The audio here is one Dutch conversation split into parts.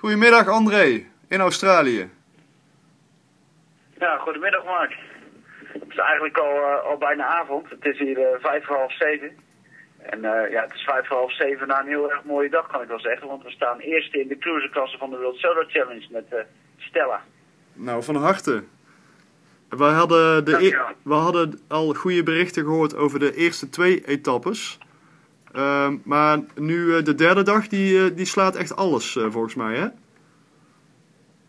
Goedemiddag André, in Australië. Ja, goedemiddag Mark. Het is eigenlijk al, eh, al bijna avond. Het is hier uh, vijf voor half zeven. En eh, ja, het is vijf voor half zeven na een heel erg mooie dag kan ik wel zeggen. Want we staan eerste in de cruiserklasse van de World Solar Challenge met Stella. Nou, van harte. We hadden, de e we hadden al goede berichten gehoord over de eerste twee etappes. Ehm, maar nu de derde dag, die, die slaat echt alles volgens mij, hè?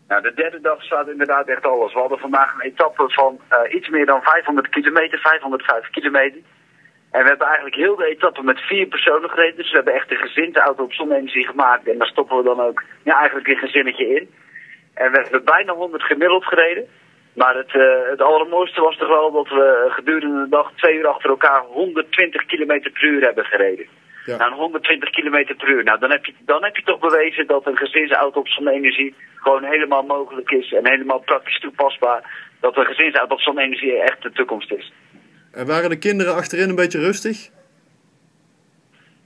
Nou, de derde dag staat inderdaad echt alles. We hadden vandaag een etappe van iets meer dan 500 kilometer, 505 kilometer. En we hebben eigenlijk heel de etappe met vier personen gereden. Dus we hebben echt een auto op zonne-energie gemaakt. En daar stoppen we dan ook ja, eigenlijk een gezinnetje in. En we hebben bijna 100 gemiddeld gereden. Maar het, uh, het allermooiste was toch wel dat we gedurende de dag twee uur achter elkaar 120 kilometer per uur hebben gereden. Ja. Nou, 120 km per uur. Nou, dan heb, je, dan heb je toch bewezen dat een gezinsauto op zonne-energie gewoon helemaal mogelijk is en helemaal praktisch toepasbaar. Dat een gezinsauto op zonne-energie echt de toekomst is. En waren de kinderen achterin een beetje rustig?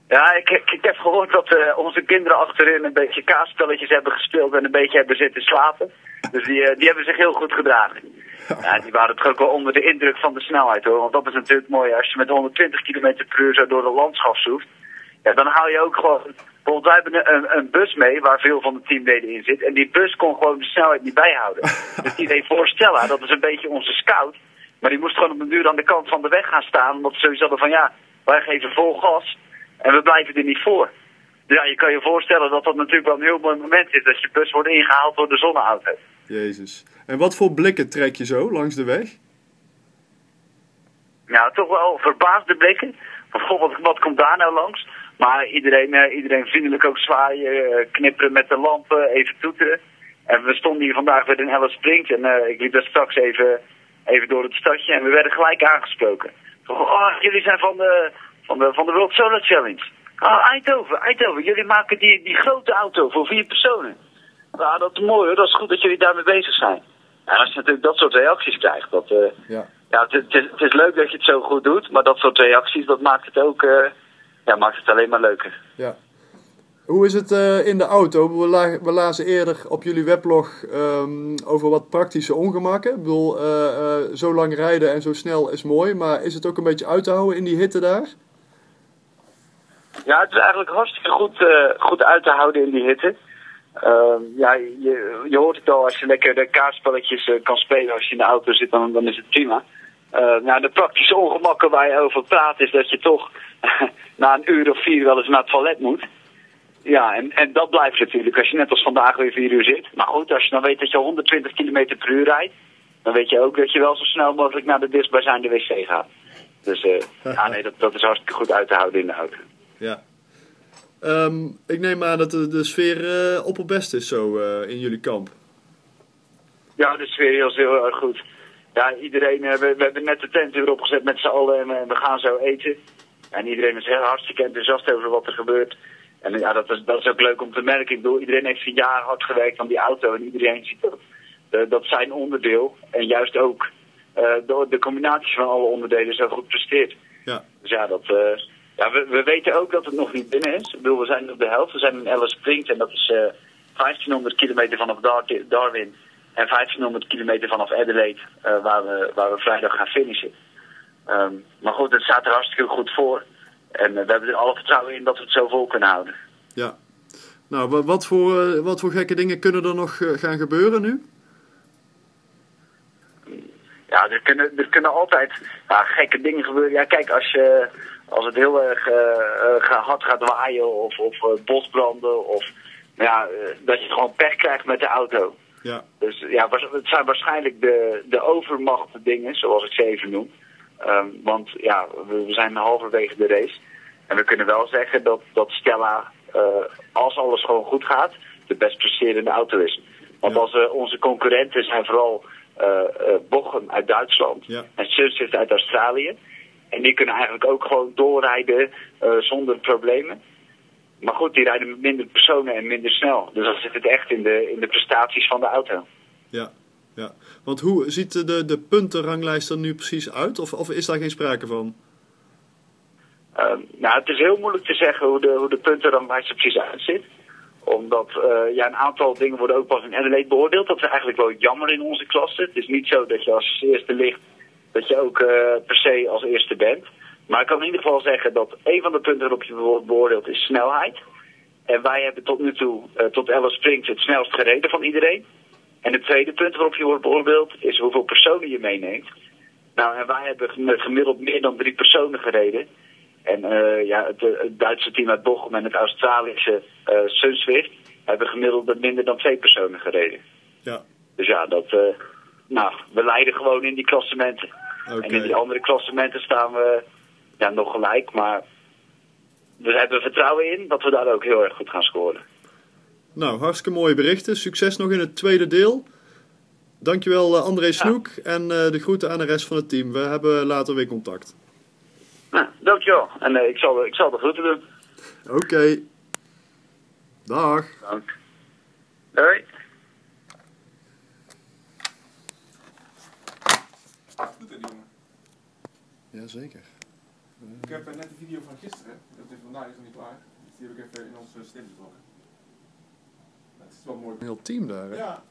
Ja, ik, ik, ik heb gehoord dat uh, onze kinderen achterin een beetje kaasspelletjes hebben gespeeld en een beetje hebben zitten slapen. Dus die, uh, die hebben zich heel goed gedragen. Ja, die waren toch ook wel onder de indruk van de snelheid hoor. Want dat is natuurlijk mooi als je met 120 km per uur zo door de landschap zoeft. Ja, dan hou je ook gewoon... Bijvoorbeeld, wij hebben een, een, bus mee waar veel van de teamleden in zit. En die bus kon gewoon de snelheid niet bijhouden. dus die deed voorstellen, dat is een beetje onze scout. Maar die moest gewoon op een duur aan de kant van de weg gaan staan. Omdat ze sowieso hadden van ja, wij geven vol gas en we blijven er niet voor. Ja, je kan je voorstellen dat dat natuurlijk wel een heel mooi moment is. Dat je bus wordt ingehaald door de zonneauto. Jezus. En wat voor blikken trek je zo langs de weg? Ja, toch wel verbaasde blikken. Bijvoorbeeld, wat komt daar nou langs? Maar iedereen, uh, iedereen vriendelijk ook zwaaien, uh, knipperen met de lampen, even toeteren. En we stonden hier vandaag weer in Alice Springs en uh, ik liep daar straks even, even door het stadje en we werden gelijk aangesproken. Oh, jullie zijn van de, van de, van de World Solar Challenge. Ah, Eindhoven, Eindhoven, jullie maken die, die grote auto voor vier personen. Ja, dat is mooi hoor, dat is goed dat jullie daarmee bezig zijn. En als je natuurlijk dat soort reacties krijgt, dat, ja. Ja, het, is, het, is, leuk dat je het zo goed doet, maar dat soort reacties, dat maakt het ook ja, maakt het alleen maar leuker. Ja. Hoe is het uh, in de auto? We, la we, lazen eerder op jullie weblog um, over wat praktische ongemakken. Ik bedoel, uh, uh, zo lang rijden en zo snel is mooi, maar is het ook een beetje uit te houden in die hitte daar? Ja, het is eigenlijk hartstikke goed, goed uit te houden in die hitte. Ehm, ja, je, je hoort het al, als je lekker de kaartspelletjes kan spelen als je in de auto zit, dan, dan is het prima. nou, de praktische ongemakken waar je over praat is dat je toch na een uur of vier wel eens naar het toilet moet. Ja, en, en dat blijft natuurlijk als je net als vandaag weer vier uur zit. Maar goed, als je dan weet dat je 120 km per uur rijdt, dan weet je ook dat je wel zo snel mogelijk naar de dichtstbijzijnde wc gaat. Dus uh, ja, nee, dat, dat is hartstikke goed uit te houden in de auto. Ja. Um, ik neem aan dat de, de sfeer uh, opperbest is zo uh, in jullie kamp. Ja, de sfeer is heel erg goed. Ja, iedereen, we, we, hebben net de tent weer opgezet met z'n allen en we gaan zo eten. En iedereen is heel hartstikke enthousiast over wat er gebeurt. En ja, dat is, dat is ook leuk om te merken. Ik bedoel, iedereen heeft een jaar hard gewerkt aan die auto. En iedereen ziet dat, dat zijn onderdeel. En juist ook uh, de, de combinatie van alle onderdelen zo goed presteert. Ja. Dus ja, dat, ja we, we weten ook dat het nog niet binnen is. Ik bedoel, we zijn op de helft. We zijn in Alice Springs en dat is 1500 kilometer vanaf Darwin. En 1500 kilometer vanaf Adelaide, waar, we, waar we vrijdag gaan finishen. Um, maar goed, het staat er hartstikke goed voor. En uh, we hebben er alle vertrouwen in dat we het zo vol kunnen houden. Ja. Nou, wat voor, wat voor gekke dingen kunnen er nog gaan gebeuren nu? Ja, er kunnen, er kunnen altijd ja, gekke dingen gebeuren. Ja, kijk, als, je, als het heel erg hard gaat waaien of, of bosbranden of ja, dat je gewoon pech krijgt met de auto. Ja. Dus ja, het zijn waarschijnlijk de, de overmacht dingen, zoals ik ze even noem. Um, want ja, we, we, zijn halverwege de race. En we kunnen wel zeggen dat, dat Stella, uh, als alles gewoon goed gaat, de best presterende auto is. Want ja. als, uh, onze concurrenten zijn vooral uh, Bochum uit Duitsland ja. en Surtsey uit Australië. En die kunnen eigenlijk ook gewoon doorrijden zonder problemen. Maar goed, die rijden met minder personen en minder snel. Dus dan zit het echt in de, in de prestaties van de auto. Ja, ja. Want hoe ziet de, de puntenranglijst er nu precies uit? Of, of is daar geen sprake van? Uh, nou, het is heel moeilijk te zeggen hoe de, hoe de puntenranglijst er precies uitziet. Omdat eh, ja, een aantal dingen worden ook pas in Adelaide beoordeeld. Dat is eigenlijk wel jammer in onze klasse. Het is niet zo dat je als eerste ligt, dat je ook eh, per se als eerste bent. Maar ik kan in ieder geval zeggen dat een van de punten waarop je wordt beoordeeld is snelheid. En wij hebben tot nu toe, eh, tot 11 Springs, het snelst gereden van iedereen. En het tweede punt waarop je wordt beoordeeld is hoeveel personen je meeneemt. Nou, en wij hebben gemiddeld meer dan drie personen gereden. En eh, ja, het, het Duitse team uit Bochum en het Australische eh Sunswift hebben gemiddeld minder dan twee personen gereden. Ja, Dus ja, dat, nou, we leiden gewoon in die klassementen. En in die andere klassementen staan we ja, nog gelijk. Maar we hebben vertrouwen in dat we daar ook heel erg goed gaan scoren. Nou, hartstikke mooie berichten. Succes nog in het tweede deel. Dankjewel eh, André Snoek en eh, de groeten aan de rest van het team. We hebben later weer contact. Nou, dankjewel. En eh, ik, zal, ik zal de groeten doen. Oké. Dag. Dank. Hoi. Goed hè, die jongen. Jazeker. Ik heb eh, net de video van gisteren, dat is vandaag nog niet klaar. Dus die heb ik even in onze stem getrokken. Het is wel mooi. Een heel team daar, hè? Ja,